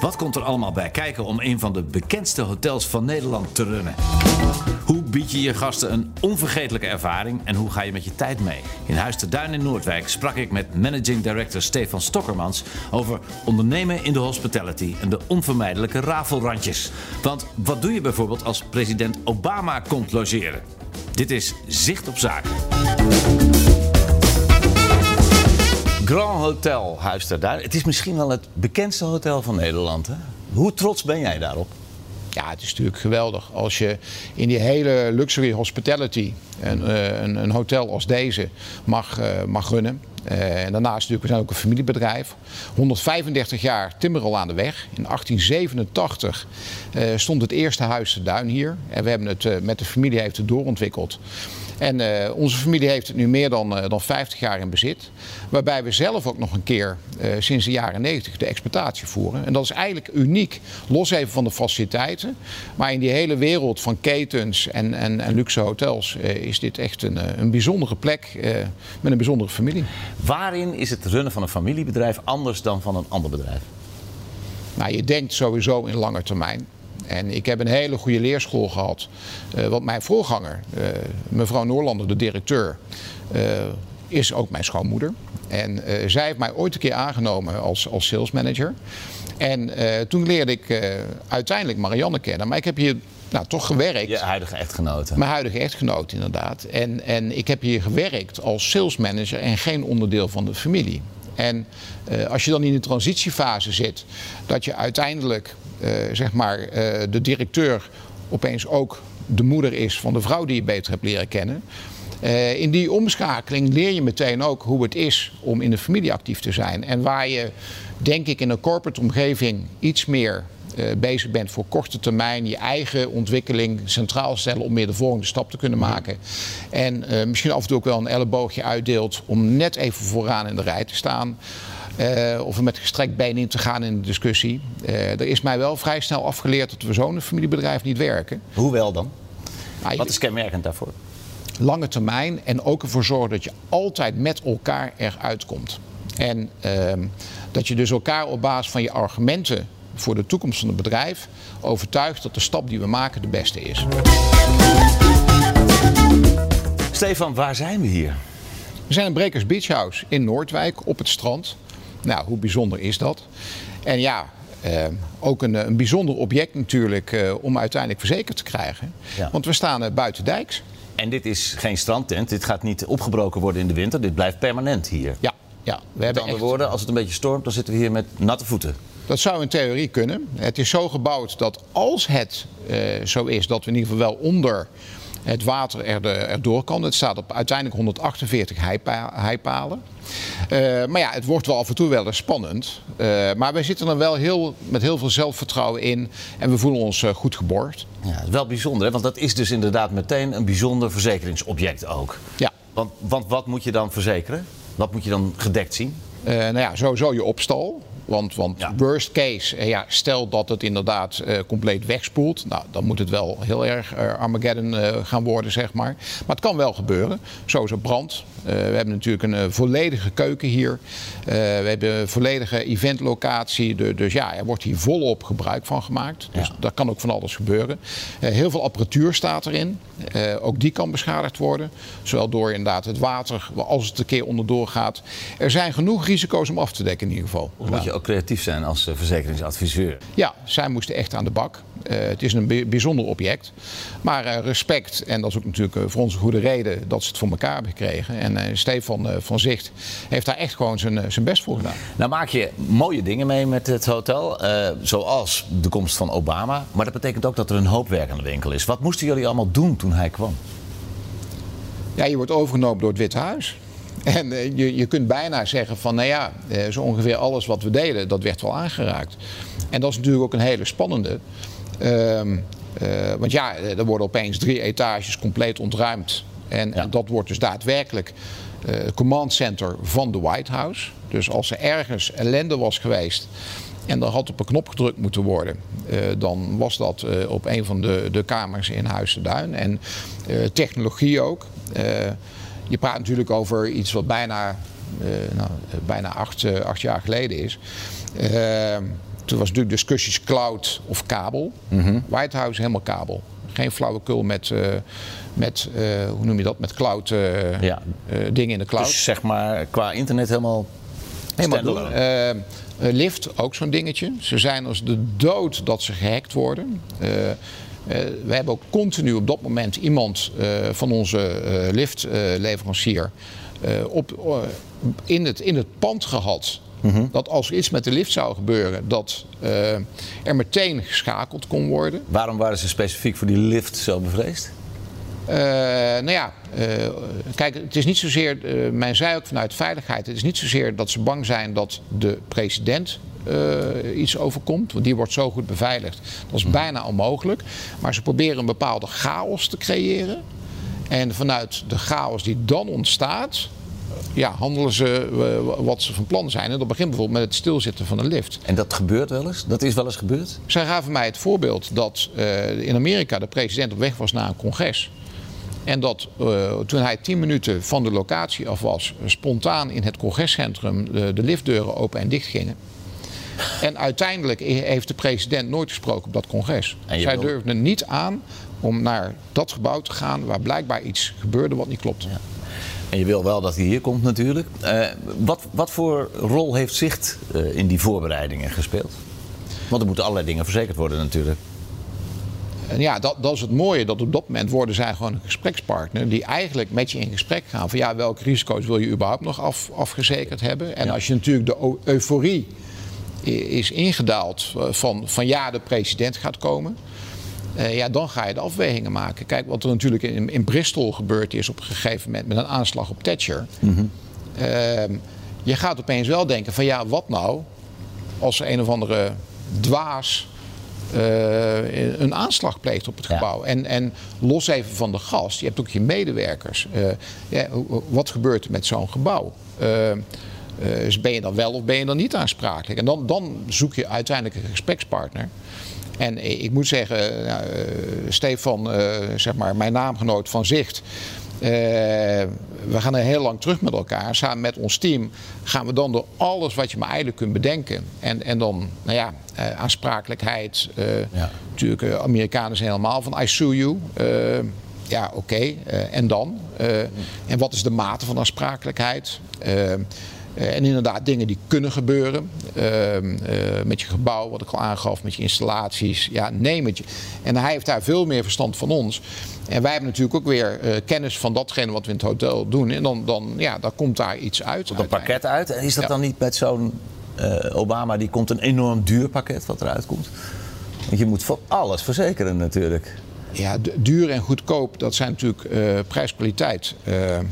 Wat komt er allemaal bij kijken om een van de bekendste hotels van Nederland te runnen? Hoe bied je je gasten een onvergetelijke ervaring en hoe ga je met je tijd mee? In Huis te Duin in Noordwijk sprak ik met managing director Stefan Stokkermans over ondernemen in de hospitality en de onvermijdelijke rafelrandjes. Want wat doe je bijvoorbeeld als president Obama komt logeren? Dit is Zicht op Zaken. Grand Hotel Huis ter Duin. Het is misschien wel het bekendste hotel van Nederland. Hè? Hoe trots ben jij daarop? Ja, het is natuurlijk geweldig als je in die hele luxury hospitality een, eh, een, een hotel als deze mag, eh, mag runnen. Uh, en daarnaast natuurlijk, we zijn ook een familiebedrijf. 135 jaar timmer al aan de weg. In 1887 uh, stond het eerste huis Duin hier. En we hebben het uh, met de familie heeft het doorontwikkeld. En uh, onze familie heeft het nu meer dan, uh, dan 50 jaar in bezit. Waarbij we zelf ook nog een keer uh, sinds de jaren 90 de exploitatie voeren. En dat is eigenlijk uniek, los even van de faciliteiten. Maar in die hele wereld van ketens en, en, en luxe hotels is dit echt een, een bijzondere plek met een bijzondere familie. Waarin is het runnen van een familiebedrijf anders dan van een ander bedrijf? Nou, je denkt sowieso in lange termijn. En ik heb een hele goede leerschool gehad. Uh, want mijn voorganger, uh, mevrouw Noorlander, de directeur, uh, is ook mijn schoonmoeder. En zij heeft mij ooit een keer aangenomen als, als salesmanager. En toen leerde ik uiteindelijk Marianne kennen. Maar ik heb hier nou, toch gewerkt. Je huidige echtgenote. Mijn huidige echtgenoot, inderdaad. En, en ik heb hier gewerkt als salesmanager en geen onderdeel van de familie. En uh, als je dan in de transitiefase zit, dat je uiteindelijk zeg maar, uh, de directeur opeens ook de moeder is van de vrouw die je beter hebt leren kennen. in die omschakeling leer je meteen ook hoe het is om in de familie actief te zijn. En waar je, denk ik, in een corporate omgeving iets meer bezig bent voor korte termijn, je eigen ontwikkeling centraal stellen om meer de volgende stap te kunnen maken. En misschien af en toe ook wel een elleboogje uitdeelt om net even vooraan in de rij te staan. Uh, of met gestrekt been in te gaan in de discussie. er is mij wel vrij snel afgeleerd dat we zo'n familiebedrijf niet werken. Hoe wel dan? Nou, Wat is kenmerkend daarvoor? Lange termijn en ook ervoor zorgen dat je altijd met elkaar eruit komt. En ehm, dat je dus elkaar op basis van je argumenten voor de toekomst van het bedrijf overtuigd dat de stap die we maken de beste is. Stefan, waar zijn we hier? We zijn in Brekers Beach House in Noordwijk op het strand. Nou, hoe bijzonder is dat? En ja, eh, ook een, een bijzonder object natuurlijk eh, om uiteindelijk verzekerd te krijgen. Ja. Want we staan uh, buiten dijks. En dit is geen strandtent. Dit gaat niet opgebroken worden in de winter. Dit blijft permanent hier. Ja, ja. We Met andere echt... woorden, als het een beetje stormt, dan zitten we hier met natte voeten. Dat zou in theorie kunnen. Het is zo gebouwd dat als het zo is dat we in ieder geval wel onder het water er erdoor kan. Het staat op uiteindelijk 148 heipa heipalen. Uh, maar ja, het wordt wel af en toe wel eens spannend. Uh, maar wij zitten er wel heel, met heel veel zelfvertrouwen in. En we voelen ons uh, goed geborgd. Ja, wel bijzonder, hè? want dat is dus inderdaad meteen een bijzonder verzekeringsobject ook. Ja. Want, want wat moet je dan verzekeren? Wat moet je dan gedekt zien? nou ja, sowieso je opstal. Want, want ja. worst case, ja, stel dat het inderdaad uh, compleet wegspoelt. Nou, dan moet het wel heel erg uh, Armageddon uh, gaan worden, zeg maar. Maar het kan wel gebeuren. Sowieso brand. we hebben natuurlijk een volledige keuken hier. we hebben een volledige eventlocatie. De, dus ja, er wordt hier volop gebruik van gemaakt. Dus ja. daar kan ook van alles gebeuren. heel veel apparatuur staat erin. ook die kan beschadigd worden. Zowel door inderdaad het water, als het een keer onderdoor gaat. Er zijn genoeg risico's om af te dekken in ieder geval. Ook creatief zijn als uh, verzekeringsadviseur. Ja, zij moesten echt aan de bak. Uh, het is een bijzonder object. Maar uh, respect, en dat is ook natuurlijk voor onze goede reden dat ze het voor elkaar hebben gekregen. En Stefan van Zicht heeft daar echt gewoon zijn, zijn best voor gedaan. Nou maak je mooie dingen mee met het hotel, zoals de komst van Obama. Maar dat betekent ook dat er een hoop werk aan de winkel is. Wat moesten jullie allemaal doen toen hij kwam? Ja, je wordt overgenomen door het Witte Huis. En eh, je, je kunt bijna zeggen van, nou ja, eh, zo ongeveer alles wat we deden, dat werd wel aangeraakt. En dat is natuurlijk ook een hele spannende. Ehm, eh, want ja, er worden opeens drie etages compleet ontruimd. En Ja. dat wordt dus daadwerkelijk het command center van de White House. Dus als er ergens ellende was geweest en er had op een knop gedrukt moeten worden, dan was dat op een van de, de kamers in Huis de Duin. En technologie ook. Je praat natuurlijk over iets wat bijna, eh, nou, eh, bijna acht, eh, acht jaar geleden is. Eh, toen was natuurlijk discussies cloud of kabel. White House helemaal kabel. Geen flauwekul met, met hoe noem je dat, met cloud Ja. dingen in de cloud. Dus zeg maar qua internet helemaal Helemaal standalone. door. Eh, eh, Lift, ook zo'n dingetje. Ze zijn als de dood dat ze gehackt worden. Eh, we hebben ook continu op dat moment iemand eh, van onze eh, liftleverancier op, in, het, in het pand gehad. Dat als er iets met de lift zou gebeuren, dat er meteen geschakeld kon worden. Waarom waren ze specifiek voor die lift zo bevreesd? Eh, nou ja, eh, kijk, het is niet zozeer, eh, men zei ook vanuit veiligheid, het is niet zozeer dat ze bang zijn dat de president iets overkomt, want die wordt zo goed beveiligd. Dat is bijna onmogelijk. Maar ze proberen een bepaalde chaos te creëren. En vanuit de chaos die dan ontstaat, ja, handelen ze wat ze van plan zijn. En dat begint bijvoorbeeld met het stilzitten van een lift. En dat gebeurt wel eens? Dat is wel eens gebeurd? Zij gaven mij het voorbeeld dat in Amerika de president op weg was naar een congres. En dat eh, toen hij tien minuten van de locatie af was, spontaan in het congrescentrum de, de liftdeuren open en dicht gingen. En uiteindelijk heeft de president nooit gesproken op dat congres. Zij wil- durfden niet aan om naar dat gebouw te gaan waar blijkbaar iets gebeurde wat niet klopte. En je wil wel dat hij hier komt natuurlijk. Eh, wat, wat voor rol heeft Zicht eh, in die voorbereidingen gespeeld? Want er moeten allerlei dingen verzekerd worden natuurlijk. En ja, dat, dat is het mooie. Dat op dat moment worden zij gewoon een gesprekspartner. Die eigenlijk met je in gesprek gaan. Van ja, welke risico's wil je überhaupt nog af, afgezekerd hebben? En als je natuurlijk de eu- euforie is ingedaald eh, van, van ja, de president gaat komen. eh, ja, dan ga je de afwegingen maken. Kijk, wat er natuurlijk in, in Bristol gebeurd is op een gegeven moment met een aanslag op Thatcher. Ehm, je gaat opeens wel denken van ja, wat nou als er een of andere dwaas eh, een aanslag pleegt op het Ja. gebouw. En, en los even van de gast, je hebt ook je medewerkers. Eh, ja, wat gebeurt er met zo'n gebouw? Dus ben je dan wel of ben je dan niet aansprakelijk? En dan, dan zoek je uiteindelijk een gesprekspartner. En ik moet zeggen, nou, Stefan, zeg maar, mijn naamgenoot van Zicht. Eh, we gaan er heel lang terug met elkaar. Samen met ons team gaan we dan door alles wat je maar eigenlijk kunt bedenken. En, en dan, nou ja, eh, aansprakelijkheid. eh, Ja. Natuurlijk, Amerikanen zijn helemaal van I sue you. Ja, oké. en dan? En wat is de mate van aansprakelijkheid? En inderdaad, dingen die kunnen gebeuren. eh, eh, met je gebouw, wat ik al aangaf, met je installaties. Ja, neem het. je. En hij heeft daar veel meer verstand van ons. En wij hebben natuurlijk ook weer eh, kennis van datgene wat we in het hotel doen. En dan, dan, ja, dan komt daar iets uit. Komt een pakket uit. En is dat Ja. dan niet met zo'n eh, Obama, die komt een enorm duur pakket wat eruit komt? Want je moet voor alles verzekeren natuurlijk. Ja, du- duur en goedkoop, dat zijn natuurlijk eh prijs-kwaliteit eh, eh,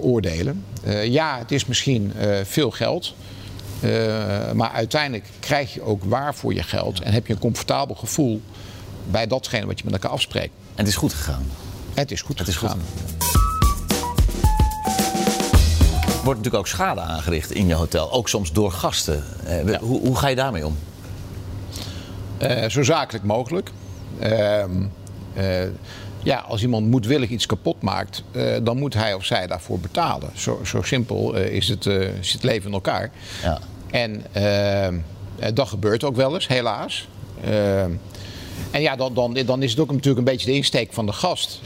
oordelen. Eh, ja, het is misschien eh, veel geld. eh, maar uiteindelijk krijg je ook waar voor je geld. En heb je een comfortabel gevoel bij datgene wat je met elkaar afspreekt. En het is goed gegaan. Het is goed Het is goed. gegaan. Er wordt natuurlijk ook schade aangericht in je hotel. Ook soms door gasten. Eh, hoe, hoe ga je daarmee om? Eh, zo zakelijk mogelijk. Ehm, eh, ja, als iemand moedwillig iets kapot maakt, eh, dan moet hij of zij daarvoor betalen. Zo, zo simpel eh, is het, eh, zit het leven in elkaar. Ja. En dat gebeurt ook wel eens, helaas. En ja, dan, dan, dan is het ook natuurlijk een beetje de insteek van de gast.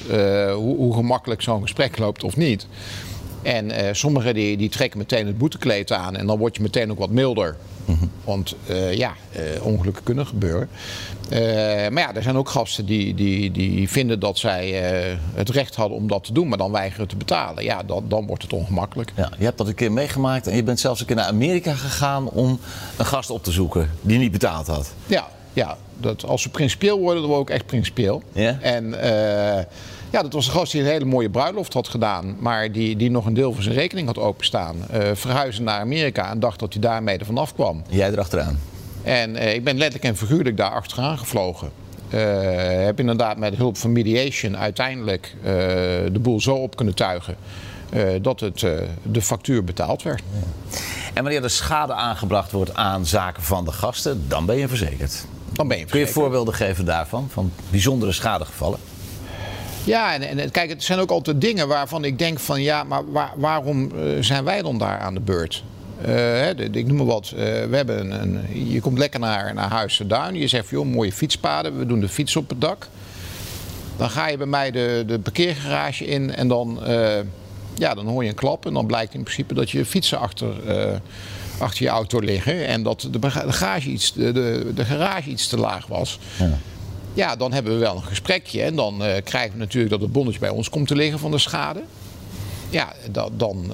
hoe, hoe gemakkelijk zo'n gesprek loopt of niet. En sommigen die, die trekken meteen het boetekleed aan en dan word je meteen ook wat milder. Want eh, ja, eh, ongelukken kunnen gebeuren. Eh, maar ja, er zijn ook gasten die, die, die vinden dat zij het recht hadden om dat te doen, maar dan weigeren te betalen. Ja, dan, dan wordt het ongemakkelijk. Ja, je hebt dat een keer meegemaakt en je bent zelfs een keer naar Amerika gegaan om een gast op te zoeken die niet betaald had. Ja, Ja, dat als we principieel worden, dan worden we ook echt principieel. Ja? En ja, dat was een gast die een hele mooie bruiloft had gedaan, maar die, die nog een deel van zijn rekening had openstaan. Uh, verhuizen naar Amerika en dacht dat hij daarmee er vanaf kwam. Jij erachteraan? En uh, ik ben letterlijk en figuurlijk daar achteraan gevlogen. Uh, heb inderdaad met hulp van mediation uiteindelijk de boel zo op kunnen tuigen uh, dat het, de factuur betaald werd. Ja. En wanneer er schade aangebracht wordt aan zaken van de gasten, dan ben je verzekerd. Dan ben je verzekerd. Kun je voorbeelden geven daarvan, van bijzondere schadegevallen? Ja, en, en kijk, het zijn ook altijd dingen waarvan ik denk van ja, maar waar, waarom zijn wij dan daar aan de beurt? Uh, ik noem maar wat. Uh, we hebben een, je komt lekker naar, naar Huis Duin. Je zegt, joh, mooie fietspaden. We doen de fiets op het dak. Dan ga je bij mij de, de parkeergarage in en dan, ja, dan hoor je een klap. En dan blijkt in principe dat je fietsen achter, achter je auto liggen. En dat de, de, garage iets, de, de, de garage iets te laag was. Ja. Ja dan hebben we wel een gesprekje. En dan krijgen we natuurlijk dat het bonnetje bij ons komt te liggen van de schade. Ja, dan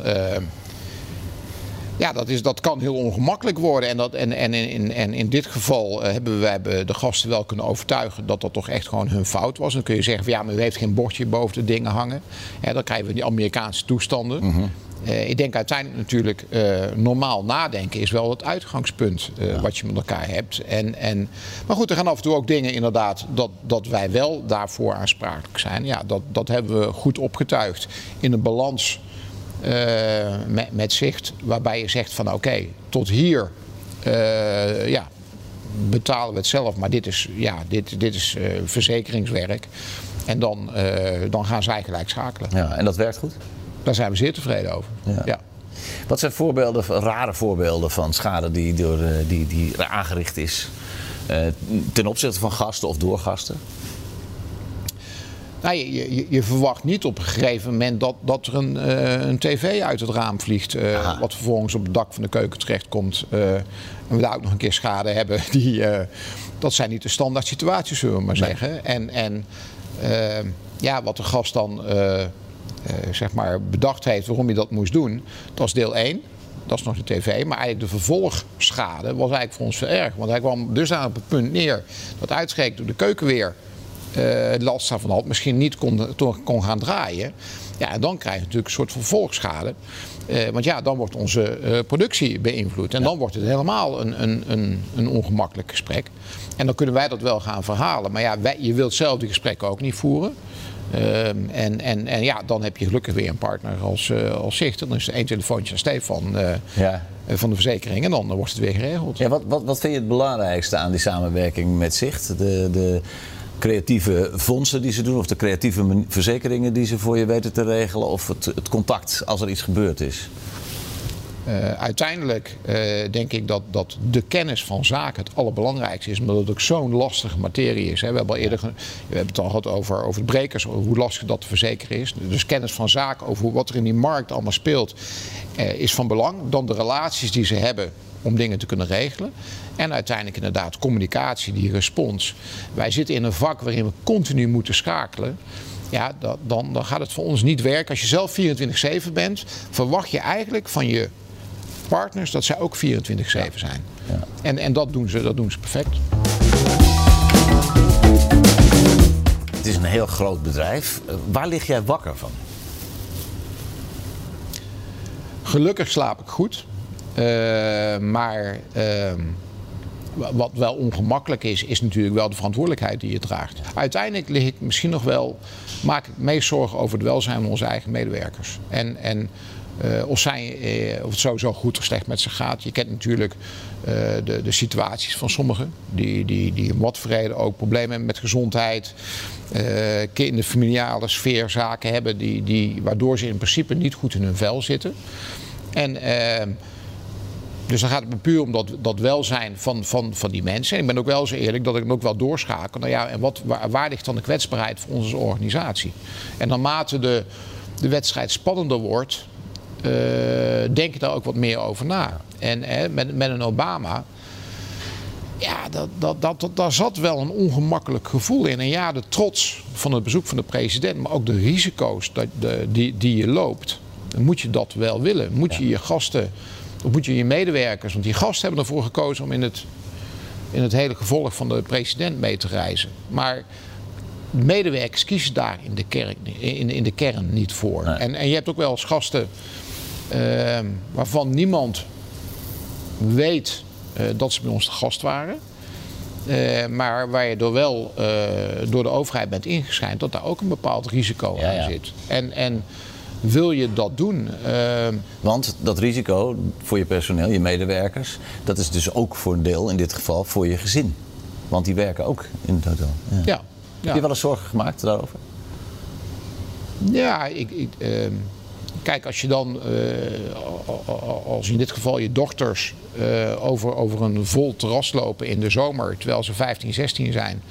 ja, dat, is, dat kan heel ongemakkelijk worden. En, dat, en, en, in, en in dit geval uh, hebben wij de gasten wel kunnen overtuigen dat dat toch echt gewoon hun fout was. Dan kun je zeggen van ja, maar u heeft geen bordje boven de dingen hangen. Ja, dan krijgen we die Amerikaanse toestanden. Mm -hmm. uh, ik denk uiteindelijk natuurlijk, uh, normaal nadenken is wel het uitgangspunt ja. wat je met elkaar hebt. En, en, maar goed, er gaan af en toe ook dingen inderdaad dat, dat wij wel daarvoor aansprakelijk zijn. Ja, dat, dat hebben we goed opgetuigd in een balans uh, met, met, zicht, waarbij je zegt van oké, okay, tot hier uh, ja, betalen we het zelf, maar dit is, ja, dit, dit is uh, verzekeringswerk. En dan, dan gaan zij gelijk schakelen. Ja, en dat werkt goed? Daar zijn we zeer tevreden over. Ja. ja. Wat zijn voorbeelden, rare voorbeelden van schade die, door, die, die aangericht is ten opzichte van gasten of door gasten? Nou, je, je, je, verwacht niet op een gegeven moment dat, dat er een, uh, een tv uit het raam vliegt. Uh, wat vervolgens op het dak van de keuken terechtkomt. Uh, en we daar ook nog een keer schade hebben. Die, dat zijn niet de standaard situaties, zullen we maar nee. zeggen. En, en ja, wat de gast dan zeg maar bedacht heeft waarom je dat moest doen. Dat is deel 1 dat is nog de tv. Maar eigenlijk de vervolgschade was eigenlijk voor ons veel erg. Want hij kwam dus aan op het punt neer dat uitschreek door de keuken weer last van had, misschien niet kon, kon gaan draaien. Ja, en dan krijg je natuurlijk een soort vervolgschade. Uh, want ja, dan wordt onze uh, productie beïnvloed. En ja. dan wordt het helemaal een, een, een, een, ongemakkelijk gesprek. En dan kunnen wij dat wel gaan verhalen. Maar ja, wij, je wilt zelf die gesprekken ook niet voeren. Uh, en, en, en ja, dan heb je gelukkig weer een partner als, als Zicht. Dan is er één telefoontje aan Stefan ja. van de verzekering. En dan wordt het weer geregeld. Ja, wat, wat, wat vind je het belangrijkste aan die samenwerking met Zicht? De, de creatieve fondsen die ze doen, of de creatieve verzekeringen die ze voor je weten te regelen, of het, het contact als er iets gebeurd is? Uh, uiteindelijk uh, denk ik dat, dat de kennis van zaken het allerbelangrijkste is, omdat het ook zo'n lastige materie is. Hè. We, hebben al eerder, we hebben het al gehad over, over de brekers, hoe lastig dat te verzekeren is. Dus kennis van zaken over hoe, wat er in die markt allemaal speelt, uh, is van belang. Dan de relaties die ze hebben om dingen te kunnen regelen. En uiteindelijk inderdaad communicatie, die respons. Wij zitten in een vak waarin we continu moeten schakelen. Ja, dan, dan gaat het voor ons niet werken. Als je zelf 24-7 bent, verwacht je eigenlijk van je partners dat zij ook 24-7 zijn. Ja. En, en dat, doen ze, dat doen ze perfect. Het is een heel groot bedrijf. Waar lig jij wakker van? Gelukkig slaap ik goed. Uh, maar uh, wat wel ongemakkelijk is, is natuurlijk wel de verantwoordelijkheid die je draagt. Uiteindelijk lig ik misschien nog wel, maak ik meest zorgen over het welzijn van onze eigen medewerkers. En, en uh, of, zij, of het sowieso goed of slecht met ze gaat. Je kent natuurlijk de, de situaties van sommigen die, die, die om wat vrede ook problemen hebben met gezondheid. in de familiale sfeer zaken hebben die, die, waardoor ze in principe niet goed in hun vel zitten. En dus dan gaat het me puur om dat, dat welzijn van, van, van die mensen. En ik ben ook wel zo eerlijk dat ik hem ook wel doorschakel. Nou ja, en wat, waar, waar ligt dan de kwetsbaarheid van onze organisatie? En naarmate de, de wedstrijd spannender wordt, uh, denk ik daar ook wat meer over na. En hè, met, met een Obama. Ja, dat, dat, dat, dat, daar zat wel een ongemakkelijk gevoel in. En ja, de trots van het bezoek van de president, maar ook de risico's dat, de, die, die je loopt. Moet je dat wel willen. Moet je je gasten of moet je je medewerkers, want die gasten hebben ervoor gekozen om in het in het hele gevolg van de president mee te reizen. Maar medewerkers kiezen daar in de, kern, in, in de kern niet voor. En, en je hebt ook wel eens gasten ehm, waarvan niemand weet uh, dat ze bij ons te gast waren. Uh, maar waar je door wel uh, door de overheid bent ingeschrijnd dat daar ook een bepaald risico Ja, aan ja. zit. En, en wil je dat doen? ehm, Want dat risico voor je personeel, je medewerkers, dat is dus ook voor een deel, in dit geval, voor je gezin. Want die werken ook in het hotel. Ja. ja, Heb je wel eens zorgen gemaakt daarover? Ja, ik, ik, ehm, kijk, als je dan, eh, als in dit geval je dochters eh, over, over een vol terras lopen in de zomer, terwijl ze 15, 16 zijn.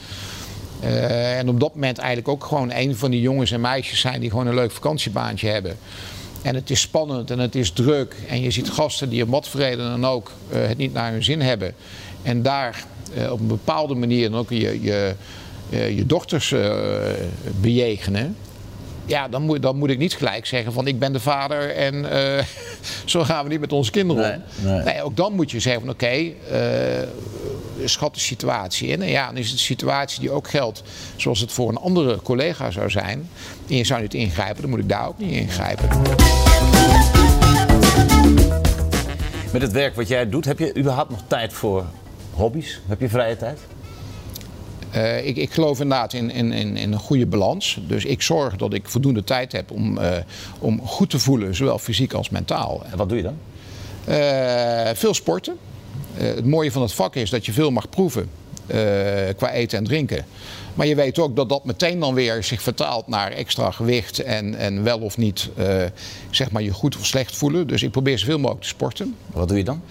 Eh, en op dat moment eigenlijk ook gewoon een van die jongens en meisjes zijn die gewoon een leuk vakantiebaantje hebben. En het is spannend en het is druk. En je ziet gasten die om wat voor reden dan ook eh, het niet naar hun zin hebben. En daar eh, op een bepaalde manier dan ook je, je, je dochters bejegenen. Ja, dan moet, dan moet ik niet gelijk zeggen van ik ben de vader en zo gaan we niet met onze kinderen om. Nee, nee. ook dan moet je zeggen van oké, schat de situatie in. En ja, dan is het een situatie die ook geldt zoals het voor een andere collega zou zijn. En je zou niet ingrijpen, dan moet ik daar ook niet ingrijpen. Met het werk wat jij doet, heb je überhaupt nog tijd voor hobby's? Heb je vrije tijd? Eh, ik, ik geloof inderdaad in, in, in, in een goede balans. Dus ik zorg dat ik voldoende tijd heb om, eh, om goed te voelen, zowel fysiek als mentaal. En wat doe je dan? Eh, veel sporten. Eh, het mooie van het vak is dat je veel mag proeven eh, qua eten en drinken. Maar je weet ook dat dat meteen dan weer zich vertaalt naar extra gewicht en, en wel of niet eh, zeg maar je goed of slecht voelen. Dus ik probeer zoveel mogelijk te sporten. Wat doe je dan?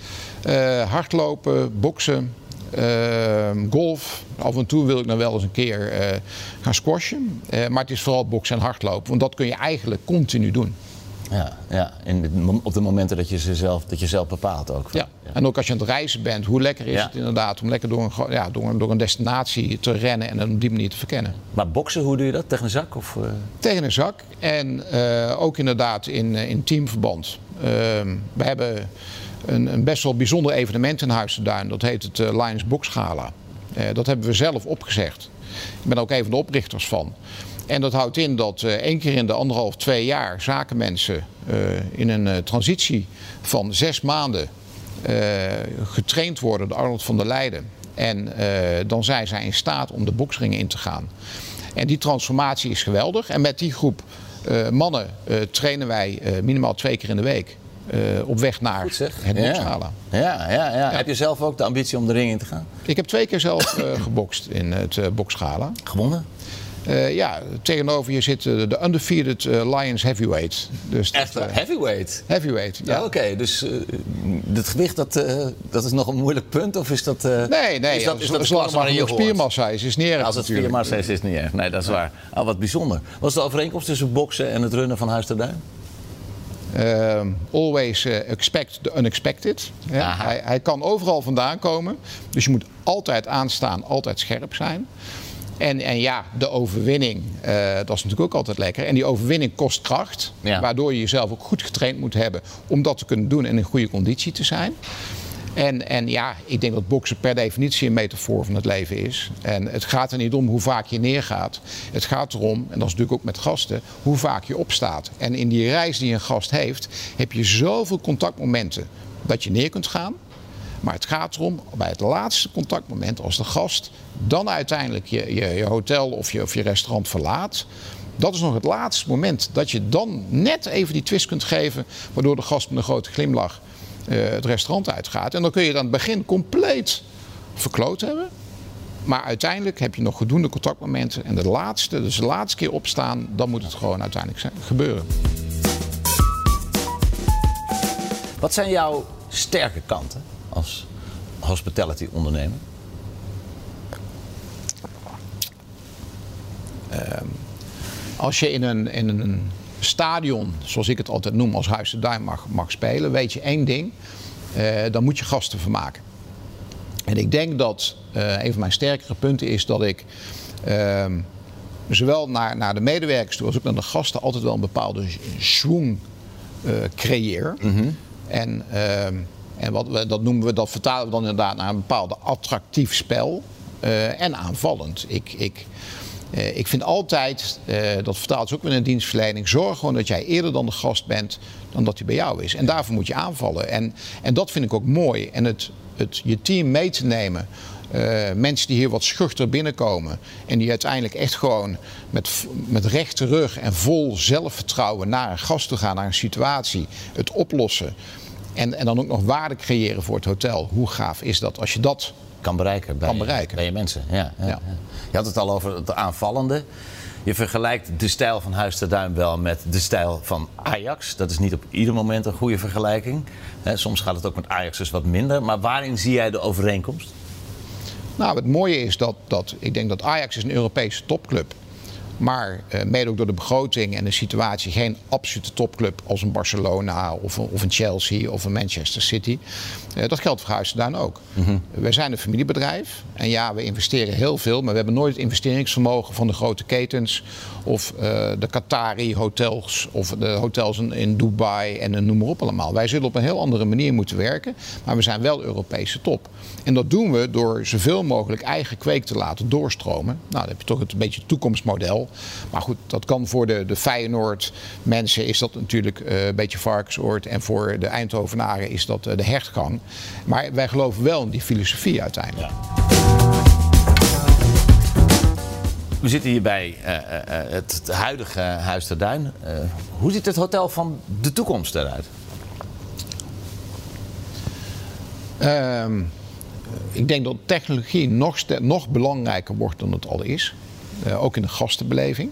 Hardlopen, boksen, eh, golf. Af en toe wil ik dan wel eens een keer gaan squashen. Maar het is vooral boksen en hardlopen. Want dat kun je eigenlijk continu doen. Ja, ja. Mom- op de momenten dat je, ze zelf, dat je zelf bepaalt ook. Ja. En ook als je aan het reizen bent, hoe lekker is Ja. het inderdaad om lekker door een, ja, door, een, door een destinatie te rennen en op die manier te verkennen. Maar boksen, hoe doe je dat? Tegen een zak? Of, eh? Tegen een zak en eh, ook inderdaad in, eh, in teamverband. Ehm, we hebben een, een best wel bijzonder evenement in Huis Duin. Dat heet het eh, Lions Box Gala. Dat hebben we zelf opgezegd. Ik ben ook een van de oprichters van. En dat houdt in dat één keer in de anderhalf, twee jaar zakenmensen in een transitie van zes maanden getraind worden door Arnold van der Leijden. En eh, dan zijn zij in staat om de boksringen in te gaan. En die transformatie is geweldig. En met die groep eh, mannen eh, trainen wij eh, minimaal twee keer in de week. eh, op weg naar het ja. boksgala. Ja, ja, ja. Heb je zelf ook de ambitie om de ring in te gaan? Ik heb twee keer zelf eh, gebokst in het eh boksgala. Gewonnen? Eh, ja, tegenover je zit eh, de undefeated eh, Lions Heavyweight. Dus Echt heavyweight? heavyweight, ja. Ja, oké. Dus het gewicht, dat, dat is nog een moeilijk punt? Of is dat... Nee, nee, is dat, is dat zolang maar genoeg spiermassa is, is niet erg Als het natuurlijk. spiermassa is, is niet erg. Nee, dat is waar. Ah, wat bijzonder. Wat is de overeenkomst tussen boksen en het runnen van Huis ter Duin? Ehm, always expect the unexpected. Hij, hij kan overal vandaan komen. Dus je moet altijd aanstaan, altijd scherp zijn. En, en ja, de overwinning, eh, dat is natuurlijk ook altijd lekker. En die overwinning kost kracht. Ja. Waardoor je jezelf ook goed getraind moet hebben om dat te kunnen doen en in goede conditie te zijn. En, en ja, ik denk dat boksen per definitie een metafoor van het leven is. En het gaat er niet om hoe vaak je neergaat. Het gaat erom, en dat is natuurlijk ook met gasten, hoe vaak je opstaat. En in die reis die een gast heeft, heb je zoveel contactmomenten dat je neer kunt gaan. Maar het gaat erom, bij het laatste contactmoment, als de gast dan uiteindelijk je, je, je hotel of je, of je restaurant verlaat. Dat is nog het laatste moment dat je dan net even die twist kunt geven, waardoor de gast met een grote glimlach eh, het restaurant uitgaat. En dan kun je aan het begin compleet verkloot hebben. Maar uiteindelijk heb je nog voldoende contactmomenten. En de laatste, dus de laatste keer opstaan, dan moet het gewoon uiteindelijk gebeuren. Wat zijn jouw sterke kanten als hospitality ondernemer? Als je in een, in een stadion, zoals ik het altijd noem, als Huis de Duin mag, mag spelen, weet je één ding. eh, dan moet je gasten vermaken. En ik denk dat eh, een van mijn sterkere punten is dat ik ehm, zowel naar, naar de medewerkers toe als ook naar de gasten altijd wel een bepaalde schwung eh, creëer. En ehm, En wat we, dat noemen we, dat vertalen we dan inderdaad naar een bepaalde attractief spel eh, en aanvallend. Ik, ik, eh, ik vind altijd, uh, dat vertaalt ook met een dienstverlening, zorg gewoon dat jij eerder dan de gast bent dan dat hij bij jou is. En daarvoor moet je aanvallen. En, en dat vind ik ook mooi. En het, het je team mee te nemen. mensen die hier wat schuchter binnenkomen en die uiteindelijk echt gewoon met, met rechte rug en vol zelfvertrouwen naar een gast toe gaan, naar een situatie, het oplossen. En, en dan ook nog waarde creëren voor het hotel. Hoe gaaf is dat als je dat kan bereiken bij, kan bereiken. bij je mensen? Ja, ja, ja. Je had het al over het aanvallende. Je vergelijkt de stijl van Huis ter Duin wel met de stijl van Ajax. Dat is niet op ieder moment een goede vergelijking. soms gaat het ook met Ajax dus wat minder. Maar waarin zie jij de overeenkomst? Nou, het mooie is dat, dat ik denk dat Ajax is een Europese topclub maar uh, mede ook door de begroting en de situatie geen absolute topclub als een Barcelona of, of een Chelsea of een Manchester City. Uh, dat geldt voor Huisdaan ook. Mm We zijn een familiebedrijf en ja, we investeren heel veel, maar we hebben nooit het investeringsvermogen van de grote ketens of uh, de Qatari hotels of de hotels in, in Dubai en noem maar op allemaal. Wij zullen op een heel andere manier moeten werken, maar we zijn wel Europese top. En dat doen we door zoveel mogelijk eigen kweek te laten doorstromen. Nou, dan heb je toch het een beetje toekomstmodel. Maar goed, dat kan voor de, de Feyenoord mensen is dat natuurlijk uh, een beetje varkensoord. En voor de Eindhovenaren is dat uh, de hechtgang. Maar wij geloven wel in die filosofie uiteindelijk. Ja. We zitten hier bij uh, het, het, huidige Huis ter Duin. hoe ziet het hotel van de toekomst eruit? Um, ik denk dat technologie nog, nog belangrijker wordt dan het al is. Uh, ook in de gastenbeleving.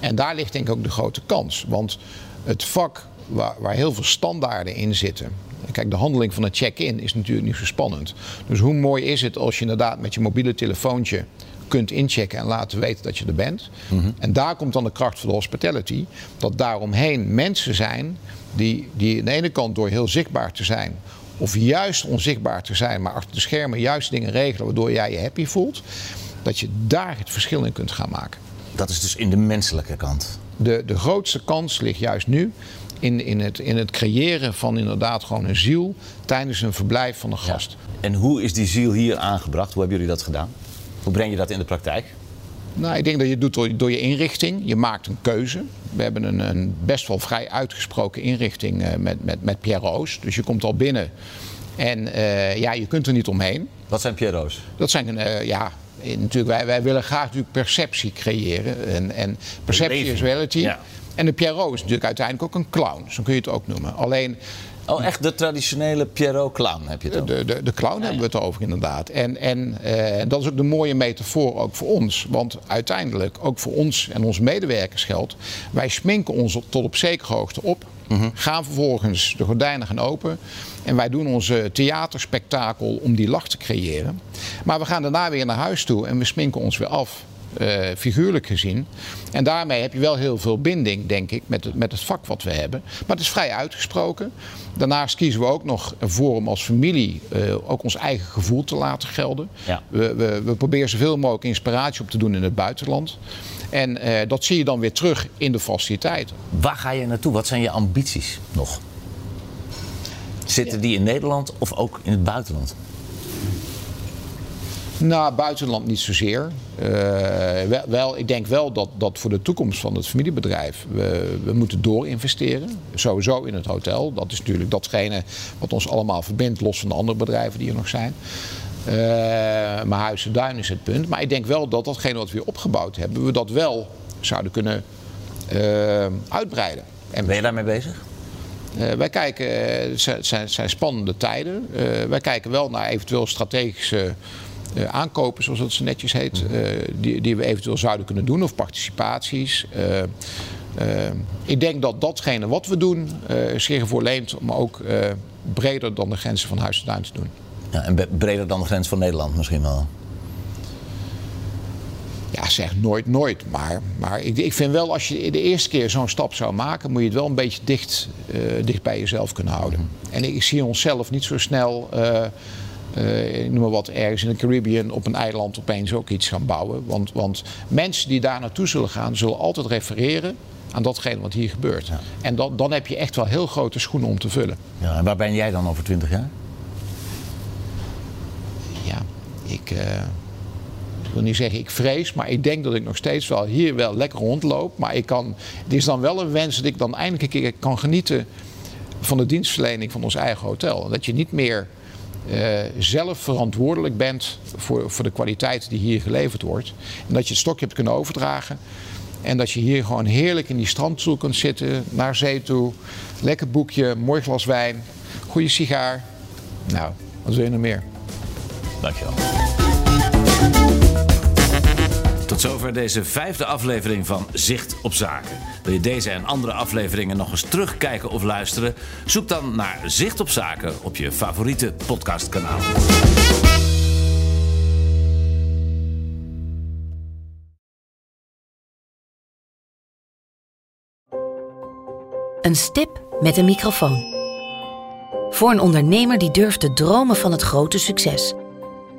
En daar ligt denk ik ook de grote kans. Want het vak waar, waar heel veel standaarden in zitten. Kijk, de handeling van het check-in is natuurlijk niet zo spannend. Dus hoe mooi is het als je inderdaad met je mobiele telefoontje kunt inchecken en laten weten dat je er bent. Mm En daar komt dan de kracht van de hospitality. Dat daaromheen mensen zijn die, die aan de ene kant door heel zichtbaar te zijn of juist onzichtbaar te zijn, maar achter de schermen juist dingen regelen waardoor jij je happy voelt, dat je daar het verschil in kunt gaan maken. Dat is dus in de menselijke kant. De, de grootste kans ligt juist nu in, in, het, in het creëren van inderdaad gewoon een ziel tijdens een verblijf van een gast. En hoe is die ziel hier aangebracht? Hoe hebben jullie dat gedaan? Hoe breng je dat in de praktijk? Nou, ik denk dat je het doet door, door, je inrichting. Je maakt een keuze. We hebben een, een best wel vrij uitgesproken inrichting uh, met, met, met Pierre Roos. Dus je komt al binnen en uh, ja, je kunt er niet omheen. Wat zijn Pierre Roos? Dat zijn, uh, ja, natuurlijk, wij, wij willen graag natuurlijk perceptie creëren. En, en perceptie is reality. Ja. En de Pierrot is natuurlijk uiteindelijk ook een clown. Zo kun je het ook noemen. Alleen Oh, echt de traditionele Pierrot-clown heb je het over? De, de, de clown hebben we het over, inderdaad. En, en uh, dat is ook de mooie metafoor ook voor ons. Want uiteindelijk, ook voor ons en onze medewerkers geldt... wij sminken ons tot op zekere hoogte op. Mm Gaan vervolgens de gordijnen gaan open. En wij doen onze theaterspektakel om die lach te creëren. Maar we gaan daarna weer naar huis toe en we sminken ons weer af. Uh, figuurlijk gezien. En daarmee heb je wel heel veel binding, denk ik, met het, met het vak wat we hebben. Maar het is vrij uitgesproken. Daarnaast kiezen we ook nog ervoor om als familie uh, ook ons eigen gevoel te laten gelden. Ja. We, we, we, proberen zoveel mogelijk inspiratie op te doen in het buitenland. En uh, dat zie je dan weer terug in de faciliteit. Waar ga je naartoe? Wat zijn je ambities nog? Zitten ja. die in Nederland of ook in het buitenland? Nou, buitenland niet zozeer. Uh, wel, wel, ik denk wel dat, dat voor de toekomst van het familiebedrijf we, we moeten doorinvesteren. Sowieso in het hotel. Dat is natuurlijk datgene wat ons allemaal verbindt, los van de andere bedrijven die er nog zijn. Uh, maar Huizen Duin is het punt. Maar ik denk wel dat datgene wat we weer opgebouwd hebben, we dat wel zouden kunnen uh, uitbreiden. En ben je daarmee bezig? Uh, wij kijken, het zijn, zijn, spannende tijden. wij kijken wel naar eventueel strategische uh, aankopen, zoals dat ze netjes heet, uh, die, die we eventueel zouden kunnen doen, of participaties. Uh, ik denk dat datgene wat we doen zich ervoor leent om ook breder dan de grenzen van Huis en Duin te doen. Ja, en breder dan de grens van Nederland misschien wel? Ja, zeg nooit nooit. Maar, maar ik, ik vind wel als je de eerste keer zo'n stap zou maken, moet je het wel een beetje dicht, dicht bij jezelf kunnen houden. En ik zie onszelf niet zo snel uh, ik noem maar wat, ergens in de Caribbean op een eiland opeens ook iets gaan bouwen. Want, want mensen die daar naartoe zullen gaan, zullen altijd refereren aan datgene wat hier gebeurt. En dan, dan heb je echt wel heel grote schoenen om te vullen. Ja, en waar ben jij dan over 20 jaar? Ja, ik, uh, ik wil niet zeggen ik vrees, maar ik denk dat ik nog steeds wel hier wel lekker rondloop. Maar ik kan, het is dan wel een wens dat ik dan eindelijk een keer kan genieten van de dienstverlening van ons eigen hotel. Dat je niet meer uh, zelf verantwoordelijk bent voor, voor de kwaliteit die hier geleverd wordt. En dat je het stokje hebt kunnen overdragen. En dat je hier gewoon heerlijk in die strandstoel kunt zitten, naar zee toe. Lekker boekje, mooi glas wijn, goede sigaar. Nou, wat wil je nog meer? Dankjewel. Tot zover deze vijfde aflevering van Zicht op Zaken. Wil je deze en andere afleveringen nog eens terugkijken of luisteren? Zoek dan naar Zicht op Zaken op je favoriete podcastkanaal. Een stip met een microfoon. Voor een ondernemer die durft te dromen van het grote succes.